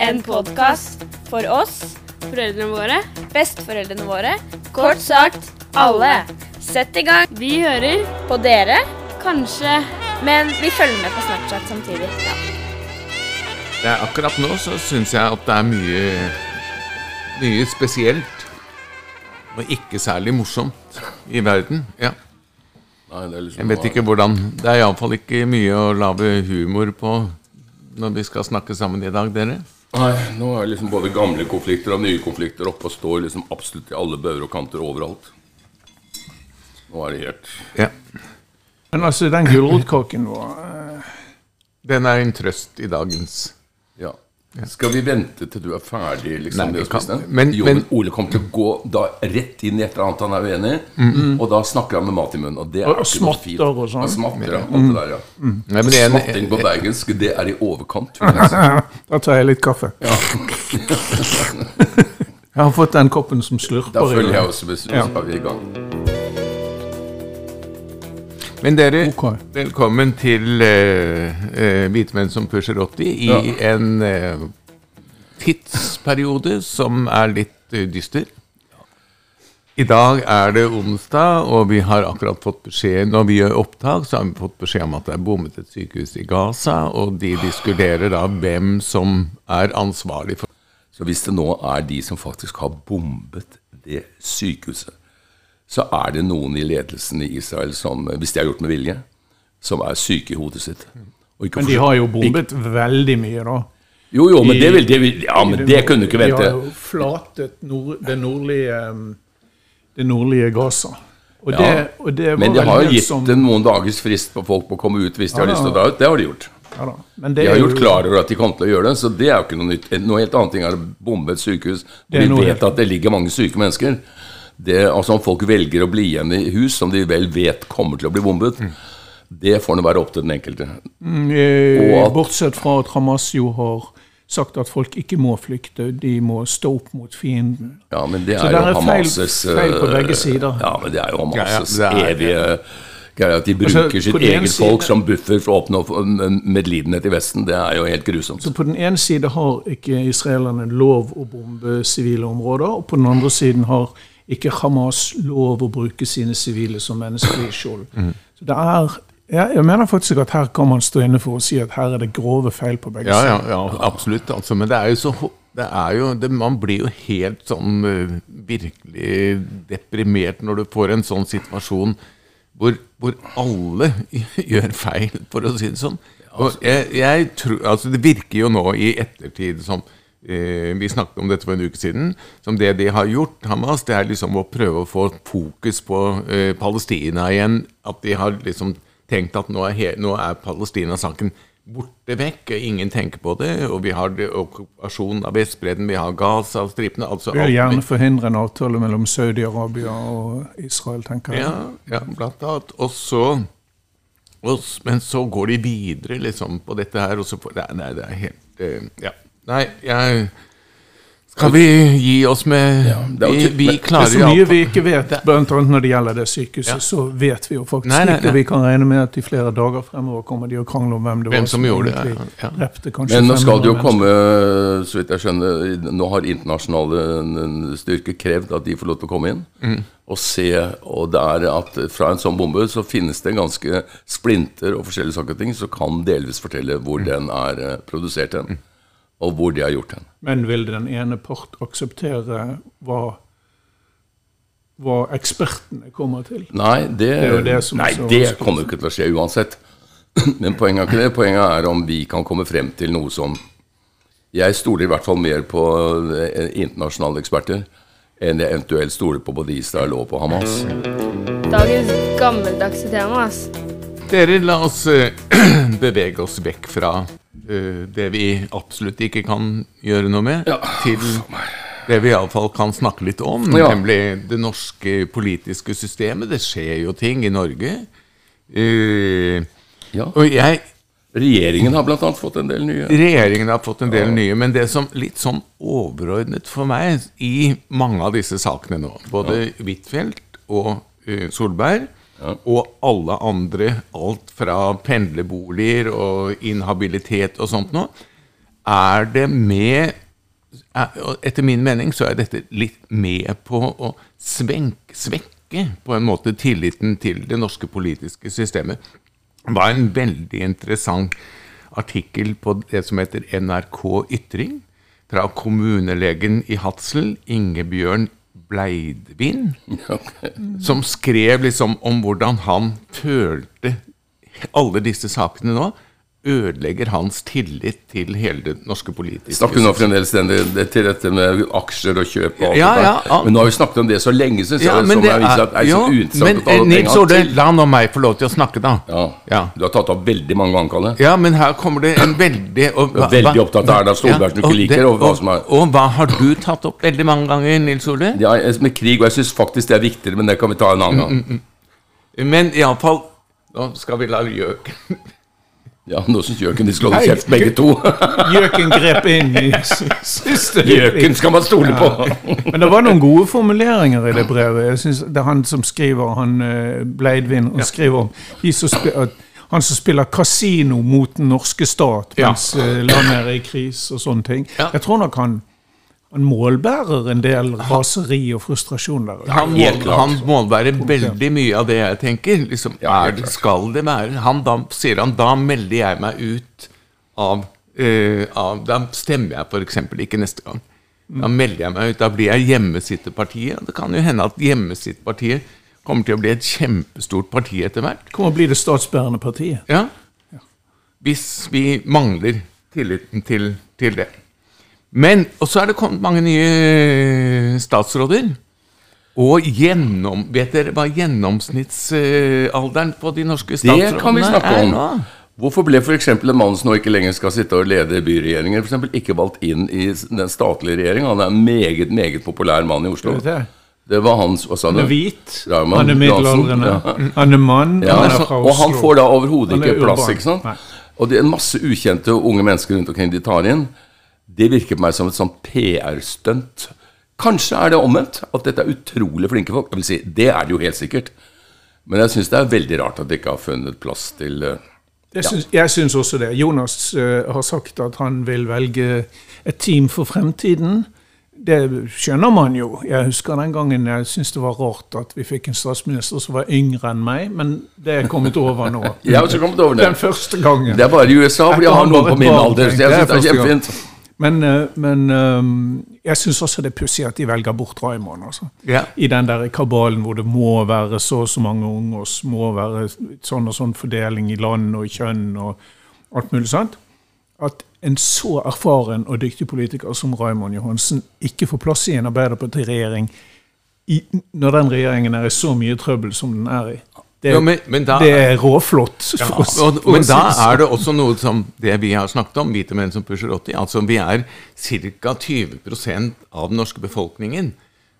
En podkast for oss, foreldrene våre, besteforeldrene våre, kort sagt alle. Sett i gang. Vi hører på dere, kanskje, men vi følger med på Snapchat samtidig. Ja. Det er akkurat nå så syns jeg at det er mye mye spesielt. Og ikke særlig morsomt i verden. Ja. Nei, det er liksom Jeg vet ikke hvordan Det er iallfall ikke mye å lage humor på når vi skal snakke sammen i dag, dere. Nei, nå er liksom både gamle konflikter og nye konflikter oppe og står liksom absolutt i alle bauger og kanter overalt. Nå er det helt Ja. Men altså, den gulrotkaken vår eh, Den er en trøst i dagens Ja. Skal vi vente til du er ferdig? liksom, Nei, med å kan- spise den? men- jo, men- men Ole kommer til å gå da rett inn i et eller annet han er uenig i, og da snakker han med mat i munnen. Og det er Og- ikke noe smatter fint. og sånn. Han smatter, ja. Det der, ja. Nei, men en, Smatting på bergensk, det er i overkant. Da tar jeg litt kaffe. jeg har fått den koppen som slurper. Da følger jeg også med, så Ja. er vi i gang. Men dere, okay. velkommen til uh, uh, menn som pusher 80 i Ja. en uh, tidsperiode som er litt eh, dyster. I dag er det onsdag, og vi har akkurat fått beskjed Når vi gjør opptak, så har vi fått beskjed om at det er bommet et sykehus i Gaza, og de diskuterer da hvem som er ansvarlig for Så hvis det nå er de som faktisk har bombet det sykehuset, så er det noen i ledelsen i Israel som, hvis de har gjort med vilje, som er syke i hodet sitt. Ikke Men de har jo bombet veldig mye, da. Jo, jo, men det, vil, det, vil, ja, men det kunne du ikke vente. De har jo flatet nord, det nordlige um, det nordlige Gaza. Og Ja, det, og det var Men de har jo gitt som- noen dagers frist på folk på å komme ut hvis de har Ja, lyst til å dra ut. Det har de gjort. ja, da. Men det De har gjort jo- klar over at de kommer til å gjøre det, så det er jo ikke noe nytt. Noe helt annet ting er å bombe et sykehus. Vi vet helt- at det ligger mange syke mennesker. Det, altså Om folk velger å bli igjen i hus som de vel vet kommer til å bli bombet, det får nå være opp til den enkelte. Mm, eh, Og at- Bortsett fra at Hamas jo har sagt at folk ikke må flykte, de må stå opp mot fienden. Ja, men det Så er der jo er feil- Hamas' feil på begge eh, sider. Ja, men det er jo Ja, ja, Hamas' er- evige greie at de Altså, bruker altså, sitt eget folk som buffer for å oppnå medlidenhet i Vesten. Det er jo helt grusomt. Så på den ene side har ikke israelerne lov å bombe sivile områder, og på den andre siden har ikke Hamas lov å bruke sine sivile som menneskelige skjold. Så det er jeg, jeg mener faktisk at her kan man stå inne for å si at her er det grove feil på begge Ja, ja, sider. ja absolutt. Altså, men det er jo så det er jo, det, Man blir jo helt sånn eh, virkelig deprimert når du får en sånn situasjon hvor, hvor alle gjør feil, for å si det sånn. Og jeg, jeg tror, altså Det virker jo nå i ettertid som eh, Vi snakket om dette for en uke siden. Som det de har gjort, Hamas, det er liksom å prøve å få fokus på eh, Palestina igjen. At de har liksom tenkt at nå er, nå er Palestina-saken borte vekk, og ingen tenker på det. Og vi har okkupasjonen av Vestbredden, vi har Gaza-stripene altså Vi vil gjerne forhindre en avtale mellom Saudi-Arabia og Israel, tenker jeg. Ja, ja blant annet. Og så Men så går de videre liksom på dette her, og så får Nei, nei det er helt eh, Ja. Nei, jeg Skal vi gi oss med ja, Vi, vi klarer Det er så mye vi ikke vet, blant annet når det gjelder det sykehuset. Ja. Så vet vi jo faktisk Nei, nei, ikke. Vi kan regne med at i flere dager fremover kommer de og krangler om hvem det Hvem var som gjorde det, ja, ja. drepte Men nå skal det jo komme, så vidt jeg skjønner Nå har internasjonale styrker krevd at de får lov til å komme inn Mm. og se. Og det er at fra en sånn bombe så finnes det ganske splinter og forskjellige saker og ting som kan delvis fortelle Mm. hvor den er eh, produsert hen, og hvor de har gjort den. Men vil den ene part akseptere hva, hva ekspertene kommer til? Nei, det, det, det nei, det kommer ikke til å skje uansett. Men poenget er ikke det. Poenget er om vi kan komme frem til noe som Jeg stoler i hvert fall mer på eh, internasjonale eksperter enn jeg eventuelt stoler på både Israel og på Hamas. Dagens gammeldagse tema, ass. Dere, la oss, eh, bevege oss vekk fra det vi absolutt ikke kan gjøre noe med, Ja. til det vi iallfall kan snakke litt om, Ja. nemlig det norske politiske systemet. Det skjer jo ting i Norge. Uh, Ja. og jeg Regjeringen har annet fått en del nye. Regjeringen har fått en del nye, men det som litt sånn overordnet for meg i mange av disse sakene nå, både Huitfeldt og uh, Solberg, og alle andre, alt fra pendlerboliger og inhabilitet og sånt nå, er det med er- Etter min mening så er dette litt med på å svenk, svekke på en måte tilliten til det norske politiske systemet. Det var en veldig interessant artikkel på det som heter NRK Ytring, fra kommunelegen i Hadsel, Ingebjørn Bleidvin, som skrev liksom om hvordan han følte alle disse sakene nå ødelegger hans tillit til hele det norske politiske Snakker vi nå fremdeles den, det, det, til dette med aksjer og kjøp og alt Ja, ja, ja. Men nå har vi snakket om det så lenge, syns Ja, jeg. som det er, er, er så jo, uinteressant men eh, Nils Orde, la nå meg få lov til å snakke, da. Ja. Ja. Du har tatt opp veldig mange ganger, Kalle. Ja, men her kommer det en veldig og, er veldig opptatt av Erna Solberg, som du ikke liker, og hva som er- og hva har du tatt opp veldig mange ganger, Nils Ole? Ja, med krig, og jeg syns faktisk det er viktigere, men det kan vi ta en annen Mm, gang. Men iallfall Nå skal vi la Gjøk Ja, Nå syns Gjøken de skal holde kjeft, begge to. Gjøken grep inn i siste Gjøken skal man stole på. Men det var noen gode formuleringer i det brevet. Jeg synes Det er han som skriver, han eh, Bleidvin, han skriver om han som spiller kasino mot den norske stat mens eh, landet er i kris og sånne ting. Ja. Jeg tror nok han, han målbærer en del raseri og frustrasjon der. Han, mål, han målbærer veldig mye av det jeg tenker. Liksom, er det, skal det være han, Da sier han da melder jeg meg ut av, uh, av Da stemmer jeg f.eks. ikke neste gang. Da melder jeg meg ut. Da blir jeg Hjemmesitterpartiet. Det kan jo hende at Hjemmesitterpartiet kommer til å bli et kjempestort parti etter hvert. Kommer å bli det statsbærende partiet. Ja. Hvis vi mangler tilliten til, til det. Men Og så er det kommet mange nye statsråder. Og gjennom, vet dere hva gjennomsnittsalderen på de norske statsrådene er? Det kan vi snakke om. Hvorfor ble f.eks. en mann som nå ikke lenger skal sitte og lede byregjeringer, for eksempel, ikke valgt inn i den statlige regjeringen? Han er en meget, meget populær mann i Oslo. Det? Det var hans Hva sa du? Han er hvit, Raman, han er middelaldrende, ja. han er mann, Ja, han er fra Oslo. og han får da overhodet er ikke plass. ikke sant? Nei. Og det er en masse ukjente unge mennesker rundt omkring de tar inn. Det virker på meg som et sånt PR-stunt. Kanskje er det omvendt, at dette er utrolig flinke folk. Jeg vil si, Det er det jo helt sikkert. Men jeg syns det er veldig rart at de ikke har funnet plass til eh, Det jeg syns også det. Jonas uh, har sagt at han vil velge et team for fremtiden. Det skjønner man jo. Jeg husker den gangen jeg syntes det var rart at vi fikk en statsminister som var yngre enn meg, men det er kommet over nå. Jeg har også kommet over det. Den første gangen. Det er bare i USA, for de har noen på min alder. Så jeg synes det er kjempefint. Men, eh, men eh, jeg syns også det er pussig at de velger bort Raymond. Altså. Ja. I den der kabalen hvor det må være så og så mange unge, og må være sånn og sånn fordeling i land og i kjønn og alt mulig sånt. At en så erfaren og dyktig politiker som Raymond Johansen ikke får plass i en Arbeiderparti-regjering når den regjeringen er i så mye trøbbel som den er i. Det, Jo, men- men da- det er råflott. for å s- Og, for men da sånn. er det også noe som det vi har snakket om, hvite menn som pusher 80. Altså vi er ca. 20% av den norske befolkningen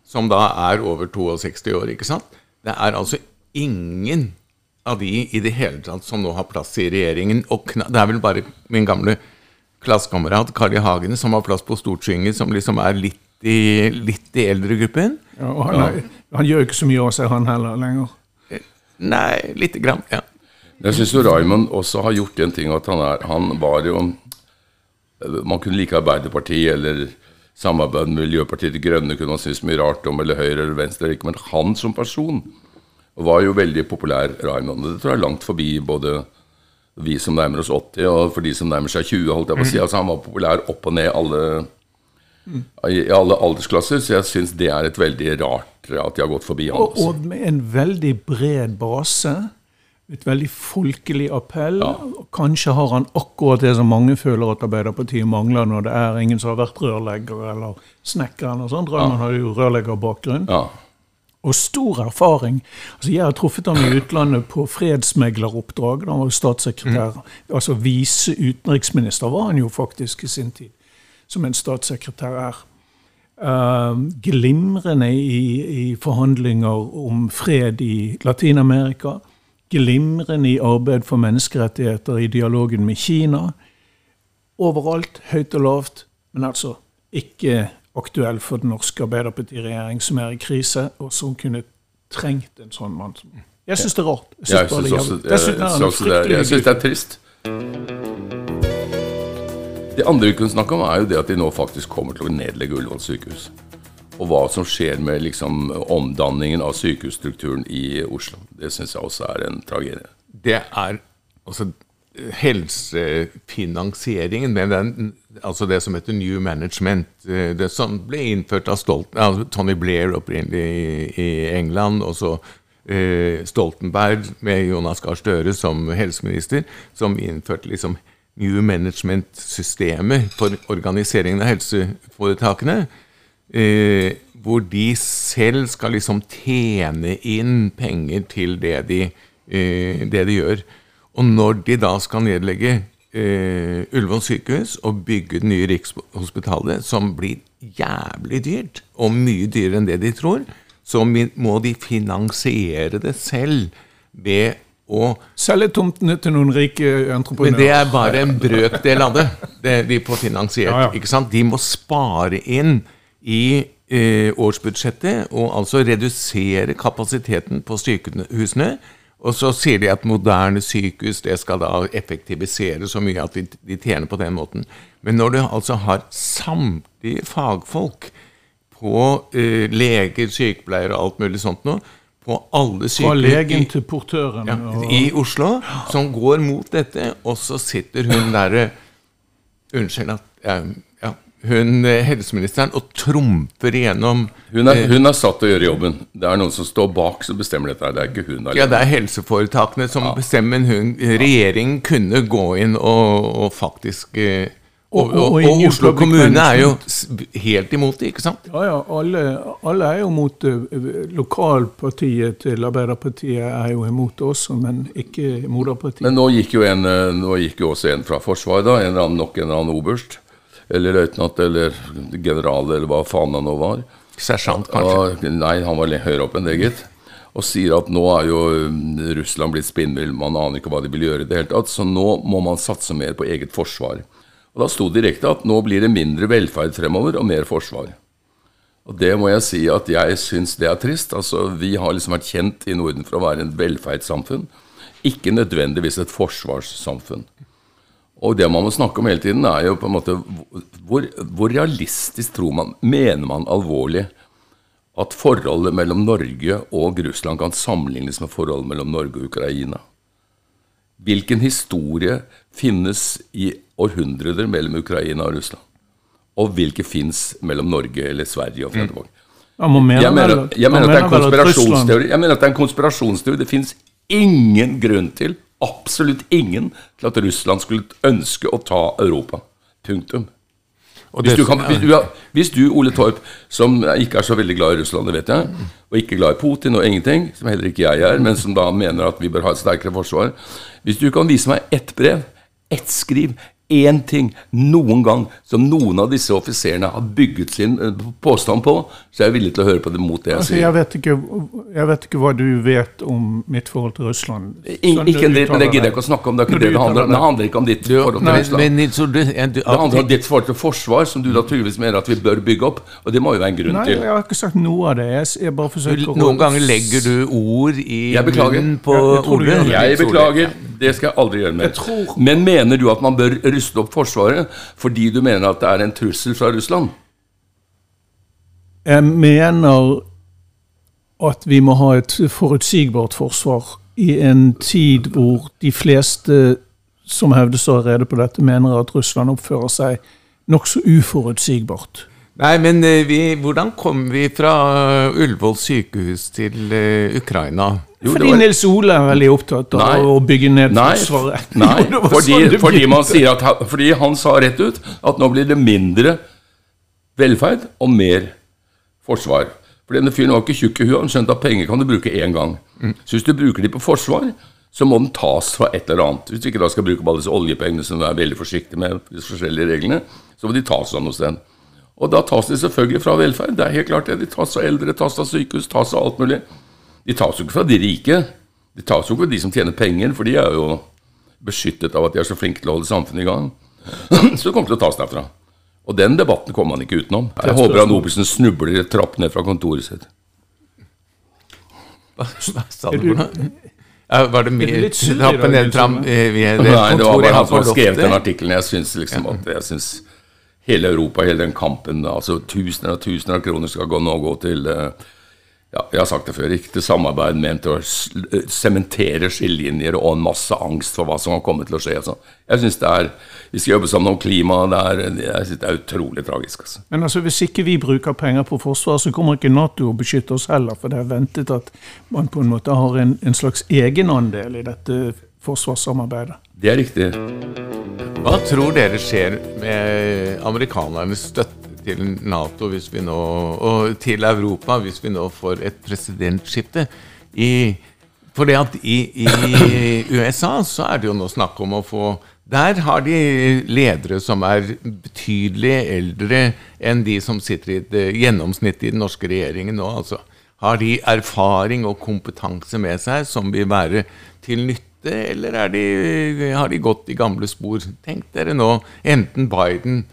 som da er over 62 år, ikke sant? Det er altså ingen av de i det hele tatt som nå har plass i regjeringen. Og det er vel bare min gamle klassekamerat Carl. Hagen som har plass på Stortinget, som liksom er litt i, litt i eldregruppen. Ja, og han, er, han gjør ikke så mye av seg, han heller, lenger. Nei, lite grann. ja. Jeg syns Raymond også har gjort en ting at han er Han var jo Man kunne like Arbeiderpartiet eller samarbeid med Miljøpartiet De Grønne kunne man synes mye rart om, eller Høyre eller Venstre, men han som person var jo veldig populær, Raymond. Det tror jeg er langt forbi både vi som nærmer oss 80, og for de som nærmer seg 20, holdt jeg på å si. Altså Han var populær opp og ned alle, i alle aldersklasser, så jeg syns det er et veldig rart at de har gått forbi han Og, og med en veldig bred base. Et veldig folkelig appell. Ja. Kanskje har han akkurat det som mange føler at Arbeiderpartiet mangler når det er ingen som har vært rørlegger eller snekker. eller sånn. Drømmen ja. hadde jo rørleggerbakgrunn. Ja. og stor erfaring. Altså, jeg har truffet ham i utlandet på fredsmegleroppdrag. Da han var statssekretær. Mm. Altså Vise utenriksminister var han jo faktisk i sin tid, som en statssekretær er. Uh, glimrende i, i, forhandlinger om fred i Latin-Amerika. Glimrende i arbeid for menneskerettigheter i dialogen med Kina. Overalt, høyt og lavt, men altså ikke aktuell for den norske Arbeiderpartiregjering som er i krise, og som kunne trengt en sånn mann. Jeg syns det er rart. Jeg syns også, det, er trist. Det andre vi kunne snakke om, er jo det at de nå faktisk kommer til å nedlegge Ullevål sykehus. Og hva som skjer med liksom omdanningen av sykehusstrukturen i Oslo. Det syns jeg også er en tragedie. Det er altså helsefinansieringen med den, altså det som heter New Management, eh, det som ble innført av Stolten, altså Tony Blair opprinnelig i, England, og så eh, Stoltenberg med Jonas Gahr Støre som helseminister, som innførte liksom New Management-systemet for organiseringen av helseforetakene. Eh, hvor de selv skal liksom tjene inn penger til det de, eh, det de gjør. Og når de da skal nedlegge eh, Ullevål sykehus og bygge det nye Rikshospitalet, som blir jævlig dyrt, og mye dyrere enn det de tror, så må de finansiere det selv ved å Selge tomtene til noen rike entreprenører. Men det er bare en brøkdel av det, det de får finansiert. Ja, ja. ikke sant? De må spare inn i eh, årsbudsjettet og altså redusere kapasiteten på sykehusene og så sier de at moderne sykehus det skal da effektivisere så mye at de, de tjener på den måten. Men når du altså har samtlige fagfolk på eh, leger, sykepleiere og alt mulig sånt noe, på alle sykehus Fra til portøren. Ja, I Oslo, som går mot dette, og så sitter hun derre Unnskyld at jeg hun eh, helseministeren og trumfer igjennom hun er, hun er, satt til å gjøre jobben. Det er noen som står bak som bestemmer dette. Det er ikke hun alene. Ja, det er helseforetakene som ja. bestemmer. Hun, regjeringen kunne gå inn og, og faktisk eh, og, og, og, Oslo kommune er jo helt imot det, ikke sant? Ja, ja. Alle, alle er jo mot det. Lokalpartiet til Arbeiderpartiet er jo imot det også, men ikke moderpartiet. Men nå gikk jo, en, nå gikk jo også en fra Forsvaret, da. En annen, nok en eller annen oberst eller løytnant eller general eller hva faen han nå var. Sersjant, kanskje? Og, nei, han var høyere opp enn det, gitt. Og sier at nå er jo um, Russland blitt spinnvill, man aner ikke hva de vil gjøre i det hele tatt. Så nå må man satse mer på eget forsvar. Og Da sto direkte at nå blir det mindre velferd fremover og mer forsvar. Og det må jeg si at jeg syns det er trist. Altså, Vi har liksom vært kjent i Norden for å være en velferdssamfunn, ikke nødvendigvis et forsvarssamfunn. Og det man må snakke om hele tiden, er jo på en måte hvor, hvor realistisk tror man Mener man alvorlig at forholdet mellom Norge og Russland kan sammenlignes med forholdet mellom Norge og Ukraina? Hvilken historie finnes i århundrer mellom Ukraina og Russland? Og hvilke fins mellom Norge eller Sverige og Fredevåg? Mm. Jeg, mener, er. Jeg mener at det er en konspirasjonsteori. Det fins ingen grunn til absolutt ingen til at Russland skulle ønske å ta Europa. Punktum. Hvis du, kan, hvis, du, hvis du, Ole Torp, som ikke er så veldig glad i Russland, det vet jeg, og ikke glad i Putin og ingenting, som heller ikke jeg er, men som da mener at vi bør ha et sterkere forsvar Hvis du kan vise meg ett brev, ett skriv, én ting noen gang som noen av disse offiserene har bygget sin eh, påstand på, så er jeg villig til å høre på det mot det jeg altså, sier. Jeg vet, ikke, jeg vet, ikke, hva du vet om mitt forhold til Russland. In, ikke en dritt, men det gidder jeg ikke å snakke om. Det, det, det, handler, det handler, ikke om ditt forhold til Russland. Men, så du, du, det handler om ditt forhold til forsvar, som du naturligvis mener at vi bør bygge opp. Og det må jo være en grunn nei, til. Jeg har ikke sagt noe av det. Jeg, jeg bare forsøker Noen ganger legger du ord i munnen på Ole. Jeg beklager. Det skal jeg aldri gjøre mer. Men mener du at man bør ruste opp Forsvaret fordi du mener at det er en trussel fra Russland? Jeg mener at vi må ha et forutsigbart forsvar i en tid hvor de fleste som hevdes å ha rede på dette, mener at Russland oppfører seg nokså uforutsigbart. Nei, men eh, vi, hvordan kom vi fra Ullevål sykehus til uh, Ukraina? Jo, fordi var... Nils Ole er veldig opptatt av nei, å bygge ned nei, Forsvaret. Nei, jo, fordi, sånn fordi, man sier at, fordi han sa rett ut at nå blir det mindre velferd og mer forsvar. For denne fyren var ikke tjukk i huet, han skjønte at penger kan du bruke én gang. Så hvis du bruker de på forsvar, så må den tas fra et eller annet. Hvis du ikke da skal bruke på alle disse oljepengene som du er veldig forsiktig med, disse forskjellige reglene, så må de tas fra noe sted. Og da tas de selvfølgelig fra velferd. Det er helt klart det. De tas av eldre, tas av sykehus, tas av alt mulig. De tas jo ikke fra de rike. De tas jo ikke fra de som tjener penger, for de er jo beskyttet av at de er så flinke til å holde samfunnet i gang. Så det kommer til å tas derfra. Og den debatten kommer man ikke utenom. Jeg håper han Nobelsen snubler trapp ned fra kontoret sitt. Hva, sa du for noe? Var det Er mye i trappe ned fra fram Nei, det var kontoret bare han som har skrevet den artikkelen. Jeg syns liksom at jeg synes hele Europa, hele den kampen altså Tusener og tusener av kroner skal gå nå gå til eh, ja, Jeg har sagt det før, ikke til samarbeid, men til å eh, sementere skillelinjer og en masse angst for hva som kan komme til å skje. Altså. Jeg synes det er Vi skal jobbe sammen om klima. Det er, det er utrolig tragisk. Altså. Men altså, hvis ikke vi bruker penger på forsvar, så kommer ikke Nato å beskytte oss heller. For det er ventet at man på en måte har en, en slags egenandel i dette forsvarssamarbeidet. Det er riktig. Hva tror dere skjer med amerikanernes støtte til Nato hvis vi nå, og til Europa hvis vi nå får et presidentskifte? I, for det at i, i USA så er det jo nå snakk om å få Der har de ledere som er betydelig eldre enn de som sitter i det gjennomsnittet i den norske regjeringen nå. altså. Har de erfaring og kompetanse med seg som vil være til nytte, eller er de, har de gått i gamle spor? Tenk dere nå, enten Biden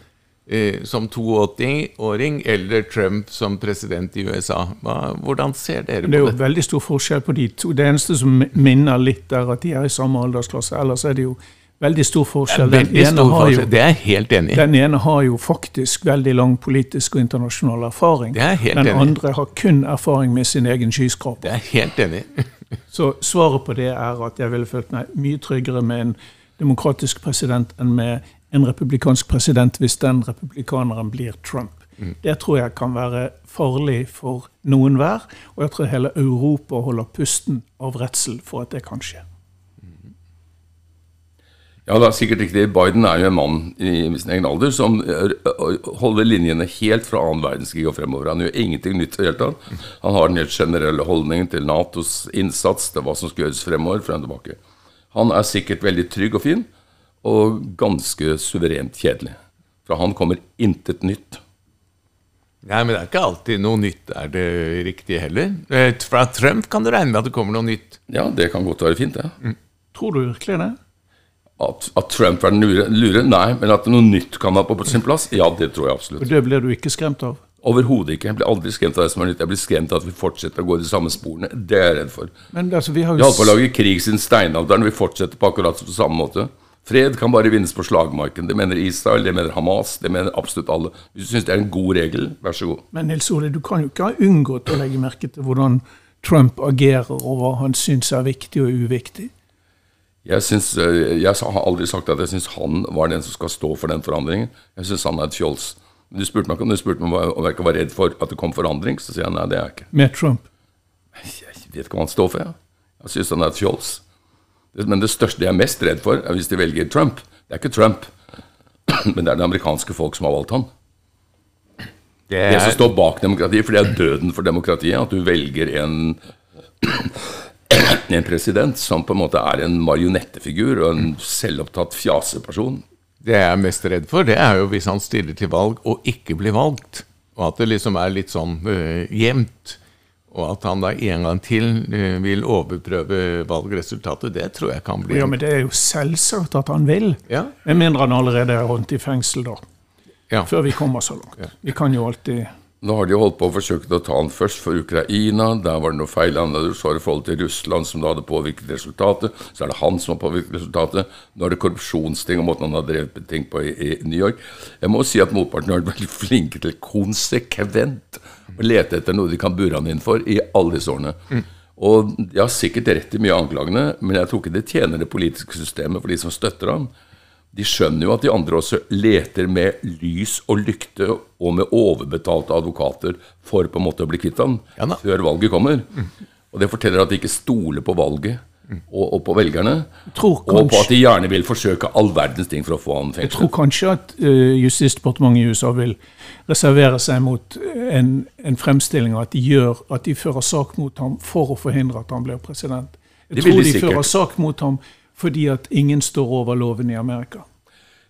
eh, som 82-åring eller Trump som president i USA. Hva, hvordan ser dere på Det Det er jo veldig stor forskjell på de to. Det eneste som minner litt, er at de er i samme aldersklasse. Ellers er det jo veldig stor forskjell. Den ene stor har jo, forskjell. Det er jeg helt enig i. den ene har jo faktisk veldig lang politisk og internasjonal erfaring. Det er helt Den enig andre har kun erfaring med sin egen skyskraper. Det er jeg helt enig. Så svaret på det er at jeg ville følt meg mye tryggere med en demokratisk president enn med en republikansk president hvis den republikaneren blir Trump. Det tror jeg kan være farlig for noen hver, og jeg tror hele Europa holder pusten av redsel for at det kan skje. Ja, det er sikkert riktig. Biden er jo en mann i sin egen alder som holder linjene helt fra annen verdenskrig og fremover. Han gjør ingenting nytt i det hele tatt. Han har den helt generelle holdningen til Natos innsats, til hva som skal gjøres fremover. frem og tilbake. Han er sikkert veldig trygg og fin, og ganske suverent kjedelig. Fra han kommer intet nytt. Nei, men det er ikke alltid noe nytt, er det riktige heller. Eh, Fra Trump kan du regne med at det kommer noe nytt. Ja, det kan godt være fint, det. Ja. Tror du virkelig det? At, at Trump er den lure, lure? Nei, men at noe nytt kan være på sin plass? Ja, det tror jeg absolutt. Og det blir du ikke skremt av? Overhodet ikke. Jeg blir aldri skremt av det som er nytt. Jeg blir skremt av at vi fortsetter å gå i de samme sporene. Det er jeg redd for. Men altså, vi har jo... Vi holdt på å lage krig siden steinalderen, vi fortsetter på akkurat på samme måte. Fred kan bare vinnes på slagmarken. Det mener Israel, det mener Hamas, det mener absolutt alle. Hvis du syns det er en god regel, vær så god. Men Nils Ole, du kan jo ikke ha unngått å legge merke til hvordan Trump agerer, og hva han syns er viktig og uviktig. Jeg, syns, eh, jeg har aldri sagt at jeg syns han var den som skal stå for den forandringen. Jeg syns han er et fjols. Du spurte meg om du spurte meg om jeg ikke var redd for at det kom forandring, så sier jeg nei, det er jeg ikke. Med Trump. Jeg vet ikke hva han står for, jeg. Jeg syns han er et fjols. Men det største jeg er mest redd for, er hvis de velger Trump. Det er ikke Trump, men det er det amerikanske folk som har valgt han. Det Det som er, står bak demokratiet, for det er døden for demokratiet, at du velger en en president som på en måte er en marionettefigur og en selvopptatt fjaseperson. det jeg er mest redd for, det er jo hvis han stiller til valg og ikke blir valgt. Og at det liksom er litt sånn øh, jevnt. Og at han da en gang til øh, vil overprøve valgresultatet. Det tror jeg kan bli Ja, men det er jo selvsagt at han vil. Ja. Med mindre han allerede er rundt i fengsel, da. Ja. Før vi kommer så langt. Vi kan jo alltid Nå har de holdt på å forsøke å ta han først for Ukraina. Der var det noe feil. annerledes i forhold til Russland, som da hadde påvirket resultatet. Så er det han som har påvirket resultatet. Nå er det korrupsjonsting og måten han har drevet ting på i, i New York. Jeg må si at motparten har vært veldig flinke til konsekvent å lete etter noe de kan bure han inn for i alle disse årene. Og jeg har sikkert rett i mye av anklagene, men jeg tror ikke det tjener det politiske systemet for de som støtter ham. De skjønner jo at de andre også leter med lys og lykte og med overbetalte advokater for på en måte å bli kvitt ham Ja før valget kommer. Og det forteller at de ikke stoler på valget. og, og på velgerne. tror Og på at de gjerne vil forsøke all verdens ting for å få han Jeg tror kanskje at uh, Justisdepartementet i USA vil reservere seg mot en, en fremstilling av at de gjør at de fører sak mot ham for å forhindre at han blir president. Jeg tror de de fører sak mot ham fordi at ingen står over loven i Amerika.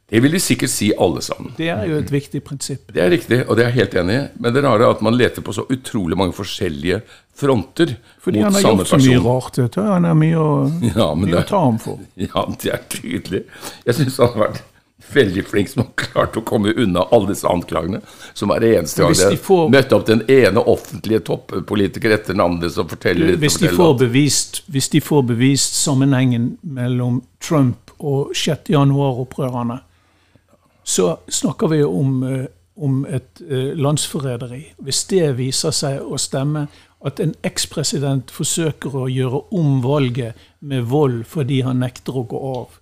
Det vil de sikkert si alle sammen. Det er jo et viktig prinsipp. Det er riktig, og det er jeg helt enig i. Men det rare er at man leter på så utrolig mange forskjellige fronter Fordi mot han har gjort så mye rart. vet du. Han har mye å, Ja, mye det- å ta ham for. Ja, det er tydelig. Jeg syns han har vært veldig flink som har klart å komme unna alle disse anklagene. Som er det eneste gang jeg får- møtte opp den ene offentlige toppolitiker etter den andre som forteller Hvis de, forteller får bevist, hvis de får bevist sammenhengen mellom Trump og 6. januar-opprørerne, så snakker vi om, eh, om et eh, landsforræderi. Hvis det viser seg å stemme at en ekspresident forsøker å gjøre om valget med vold fordi han nekter å gå av,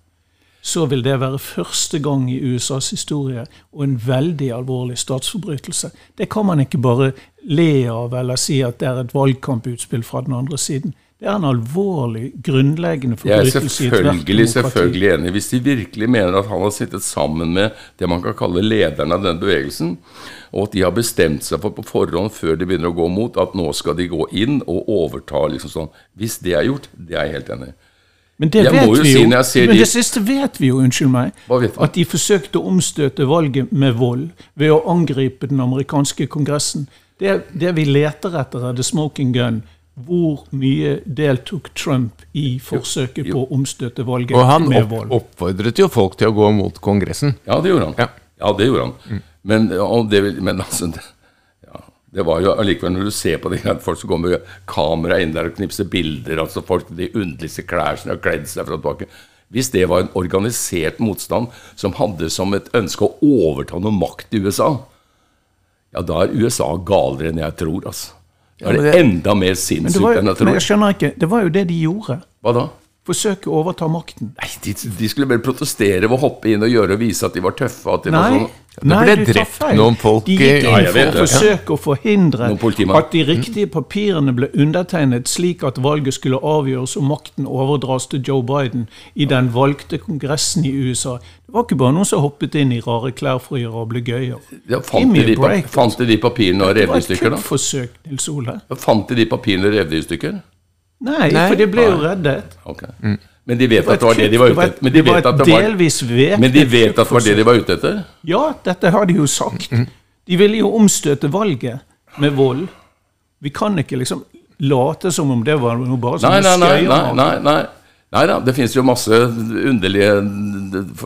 så vil det være første gang i USAs historie og en veldig alvorlig statsforbrytelse. Det kan man ikke bare le av eller si at det er et valgkamputspill fra den andre siden. Det er en alvorlig, grunnleggende er forbrytelse i ethvert selvfølgelig, demokrati. selvfølgelig enig. Hvis de virkelig mener at han har sittet sammen med det man kan kalle lederen av denne bevegelsen, og at de har bestemt seg for på forhånd før de begynner å gå mot, at nå skal de gå inn og overta liksom sånn. Hvis det er gjort, det er jeg helt enig i. Men det Jeg vet må jo vi si jo. når jeg ser Men de- det siste vet vi jo, unnskyld meg. Hva vet? At de forsøkte å omstøte valget med vold ved å angripe den amerikanske kongressen. Det, det vi leter etter, er the smoking gun. Hvor mye deltok Trump i forsøket på å omstøte valget Og han vold? Og han oppfordret jo folk til å gå mot Kongressen. Ja, det gjorde han. Ja. Ja, det gjorde han. Men, og det, men altså det, var jo allikevel når du ser på det, at folk som går med kamera inn der og knipser bilder, altså folk i de underligste klær som har kledd seg fra tilbake Hvis det var en organisert motstand som hadde som et ønske å overta noe makt i USA, ja, da er USA galere enn jeg tror, altså. Da er det enda mer sinnssykt enn jeg tror. men jeg skjønner ikke, det var jo det de gjorde. Hva da? Forsøke å overta makten. Nei, de, de skulle bare protestere ved å hoppe inn og gjøre og vise at de var tøffe. At de var sånn, Det nei, ble drept noen folk De gikk inn for å forsøke å forhindre at de riktige papirene ble undertegnet slik at valget skulle avgjøres og makten overdras til Joe Biden i den valgte kongressen i USA. Det var ikke bare noen som hoppet inn i rare klær for å gjøre ablegøyer. ja, fant, de a de, pa- break, fant de de papirene og Det rev var de i et stykker, da? kuppforsøk, Nils Ole. Fant de de papirene og rev de i stykker? Nei, Nei. for de ble jo reddet. Ok. Men de vet at det var det de var ute etter? Men de vet at det var, men de vet at det var det de var ute etter? Ja, dette har de jo sagt. De ville jo omstøte valget med vold. Vi kan ikke liksom late som om det var noe bare Nei, sånn nei, nei. nei, nei, nei. Nei da, det finnes jo masse underlige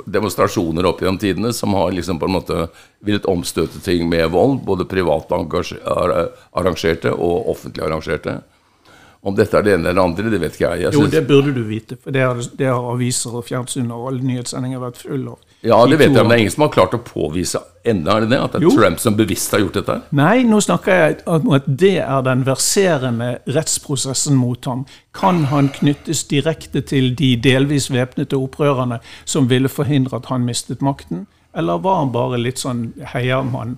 demonstrasjoner opp gjennom tidene som har liksom på en måte villet omstøte ting med vold, både privat arrangerte og offentlig arrangerte. Om dette er det ene eller andre, det vet ikke jeg. jeg Jo, det burde du vite, for det har, det har aviser og fjernsyn og alle nyhetssendinger vært full av. ja, det vet jeg, men det er ingen som har klart å påvise enda, er det det? At det er Jo. Trump som bevisst har gjort dette? Nei, nå snakker jeg om at det er den verserende rettsprosessen mot ham. Kan han knyttes direkte til de delvis væpnede opprørerne som ville forhindre at han mistet makten, eller var han bare litt sånn heiamann?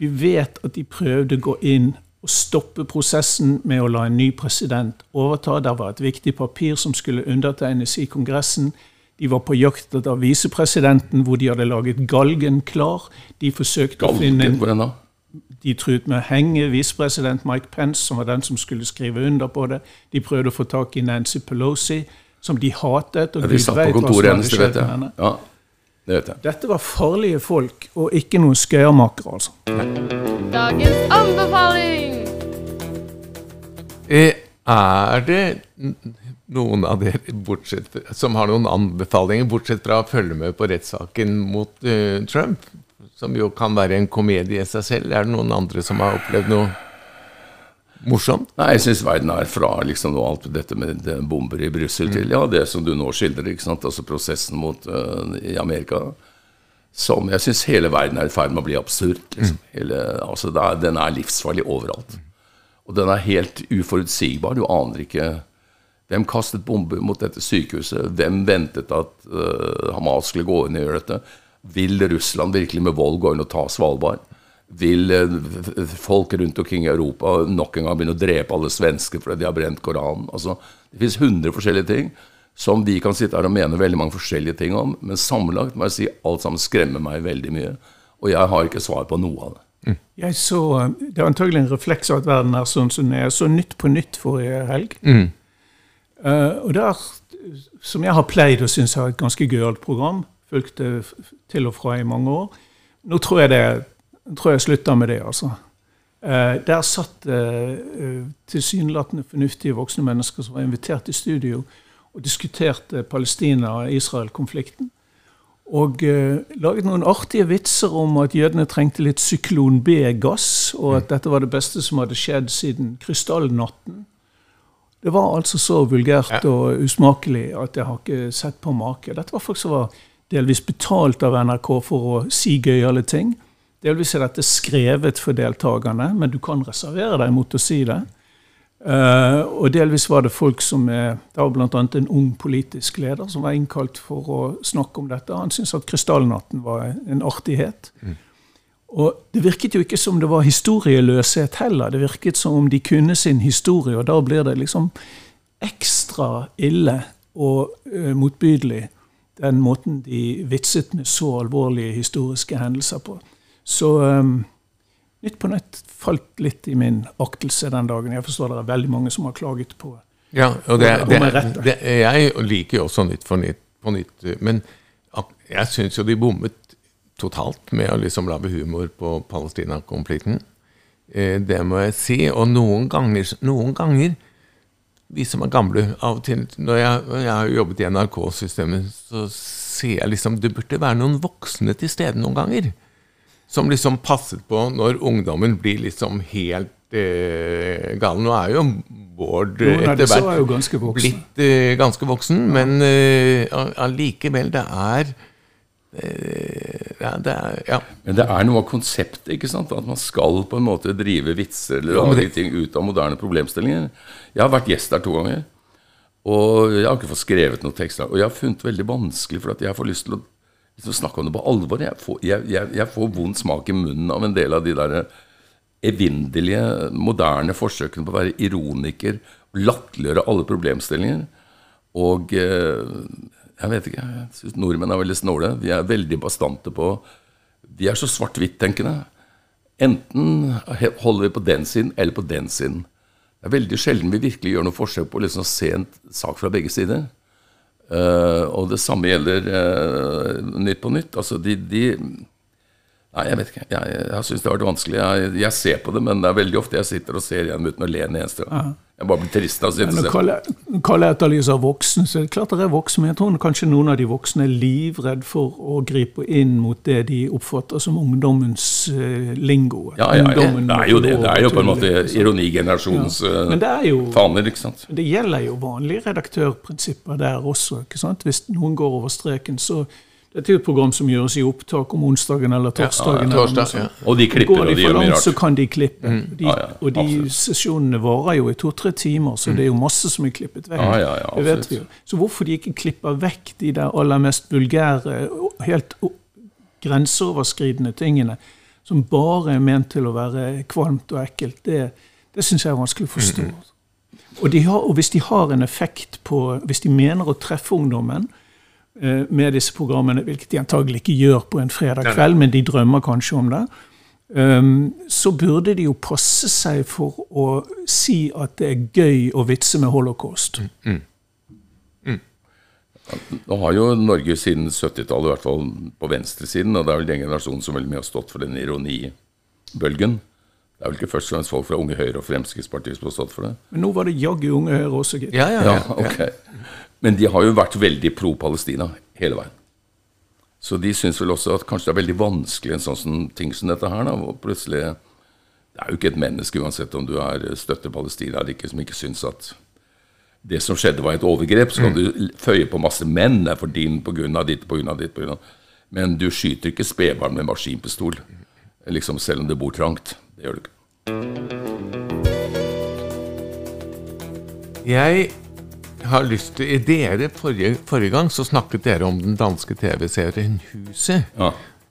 Vi vet at de prøvde å gå inn og stoppe prosessen med å la en ny president overta. Det var et viktig papir som skulle undertegnes i Kongressen. De var på jakt etter visepresidenten, hvor de hadde laget galgen klar. De forsøkte å finne Galgen, en hvordan da? de truet med å henge visepresident Mike Pence, som var den som skulle skrive under på det. De prøvde å få tak i Nancy Pelosi, som de hatet. og Ja, Gud satt på kontoret hennes, det vet jeg. Ja, det vet jeg. Dette var farlige folk, og ikke noen skøyermakere, altså. Dagens anbefaling! Eh, Er det noen av dere bortsett, som har noen anbefalinger, bortsett fra å følge med på rettssaken mot uh, Trump? Som jo kan være en komedie i seg selv. Er det noen andre som har opplevd noe morsomt? Nei, jeg syns verden er fra liksom alt dette med bomber i Brussel til ja, det som du nå skildrer, ikke sant? altså prosessen mot uh, i Amerika. Som jeg syns hele verden er i ferd med å bli absurd. Liksom. Hele, altså er, den er livsfarlig overalt. Og den er helt uforutsigbar. Du aner ikke hvem kastet bomber mot dette sykehuset. Hvem ventet at uh, Hamas skulle gå inn og gjøre dette? Vil Russland virkelig med vold gå inn og ta Svalbard? Vil eh, folk rundt omkring i Europa nok en gang begynne å drepe alle svensker fordi de har brent Koranen. Altså, det fins hundre forskjellige ting som vi kan sitte her og mene veldig mange forskjellige ting om, men sammenlagt må jeg si alt sammen skremmer meg veldig mye. Og jeg har ikke svar på noe av det. Jeg så, Det er antagelig en refleks av at verden er sånn som den er. Jeg så Nytt på Nytt forrige helg. Eh, og der, som jeg har pleid å synes er et ganske gøyalt program, fulgte til og fra i mange år. Nå tror jeg, det, tror jeg slutter med det, altså. Eh, der satt eh, tilsynelatende fornuftige voksne mennesker som var invitert i studio og diskuterte Palestina-Israel-konflikten. Og eh, laget noen artige vitser om at jødene trengte litt syklon B-gass, og at dette var det beste som hadde skjedd siden krystallnatten. Det var altså så vulgært og usmakelig at jeg har ikke sett på make. Dette var folk som var delvis betalt av NRK for å si gøyale ting. Delvis er dette skrevet for deltakerne, men du kan reservere deg mot å si det. Uh, og delvis var det folk som er Det var bl.a. en ung politisk leder som var innkalt for å snakke om dette. Han syntes at Krystallnatten var en artighet. Og det virket jo ikke som det var historieløshet heller. Det virket som om de kunne sin historie, og da blir det liksom ekstra ille og uh, motbydelig den måten de vitset med så alvorlige historiske hendelser på. Så um, Nytt på Nytt falt litt i min aktelse den dagen. Jeg forstår det er veldig mange som har klaget på Ja, og det, det, det, jeg liker jo også Nytt for nytt på nytt, men jeg syns jo de bommet totalt med å liksom lage humor på Palestina-konflikten. Eh, Det må jeg si. Og noen ganger, noen ganger vi som er gamle av og til Når jeg, jeg har jobbet i NRK-systemet, så sier jeg liksom Det burde være noen voksne til stede noen ganger. Som liksom passet på når ungdommen blir liksom helt eh, gal. Nå er jo Bård eh, etter hvert ganske blitt eh, ganske voksen, men eh, det er eh, ja, det er ja. Men det er noe av konseptet, ikke sant? At man skal på en måte drive vitser eller lage ting ut av moderne problemstillinger. Jeg har vært gjest der to ganger, og jeg har ikke fått skrevet noen tekster. Og jeg har funnet det veldig vanskelig, for at jeg får lyst til å liksom, snakke om det på alvor. Jeg får, jeg, jeg, jeg får vond smak i munnen av en del av de der evinnelige, moderne forsøkene på å være ironiker, latterliggjøre alle problemstillinger. Og eh, jeg vet ikke, jeg synes nordmenn er veldig snåle. Vi er veldig bastante på Vi er så svart-hvitt-tenkende. Enten holder vi på den siden eller på den siden. Det er veldig sjelden vi virkelig gjør noe forsøk på å liksom se en sak fra begge sider. Eh, og det samme gjelder eh, Nytt på Nytt. Altså de, de Nei, jeg vet ikke. Jeg, jeg, jeg syns det har vært vanskelig. Jeg, jeg ser på det, men det er veldig ofte jeg sitter og ser igjen uten å le en eneste gang. Jeg bare blir trist av å sitte og se. kalle, etterlyser voksen, så er det klart det er voksen, men jeg tror kanskje noen av de voksne er livredd for å gripe inn mot det de oppfatter som ungdommens uh, lingo. Ja, ja, ja, det er jo det. Det er jo på en måte ironigenerasjonens Ja. eh, er jo faner, ikke sant. det gjelder jo vanlige redaktørprinsipper der også. ikke sant? Hvis noen går over streken, så Dette er jo et program som gjøres i opptak om onsdagen eller torsdagen. eller torsdag, noe ja. Og de klipper, Går og de de gjør mye langt, så kan de klippe. De, Ja, ja, og de absolutt. sesjonene varer jo i to-tre timer, så det er jo masse som er klippet vekk. Ja, ja, ja, det vet vi jo. Så hvorfor de ikke klipper vekk de der aller mest vulgære, helt grenseoverskridende tingene, som bare er ment til å være kvalmt og ekkelt, det, det syns jeg er vanskelig å forstå. Og, de har, og hvis de har en effekt på Hvis de mener å treffe ungdommen med disse programmene, hvilket de antagelig ikke gjør på en fredag kveld, men de drømmer kanskje om det, um, så burde de jo passe seg for å si at det er gøy å vitse med holocaust. Nå har jo Norge siden 70-tallet, i hvert fall på venstresiden, og det er vel den generasjonen som veldig mye har stått for den ironibølgen. Det er vel ikke først og fremst folk fra Unge Høyre og Fremskrittspartiet som har stått for det. Men nå var det jaggu Unge Høyre også, gitt. Ja, ja, Ja, ja. okay. Men de har jo vært veldig pro Palestina hele veien. Så de syns vel også at kanskje det er veldig vanskelig en sånn som- ting som dette her. da, hvor plutselig Det er jo ikke et menneske, uansett om du er støtter Palestina eller ikke, som ikke syns at det som skjedde, var et overgrep. Så kan du l- føye på masse menn. Det er for din på grunn av ditt, på grunn av ditt, på grunn av Men du skyter ikke spedbarn med maskinpistol, liksom selv om det bor trangt. Det gjør du ikke. Jeg har lyst til i Dere, forrige, forrige gang så snakket dere om den danske TV-serien Huset. Ja.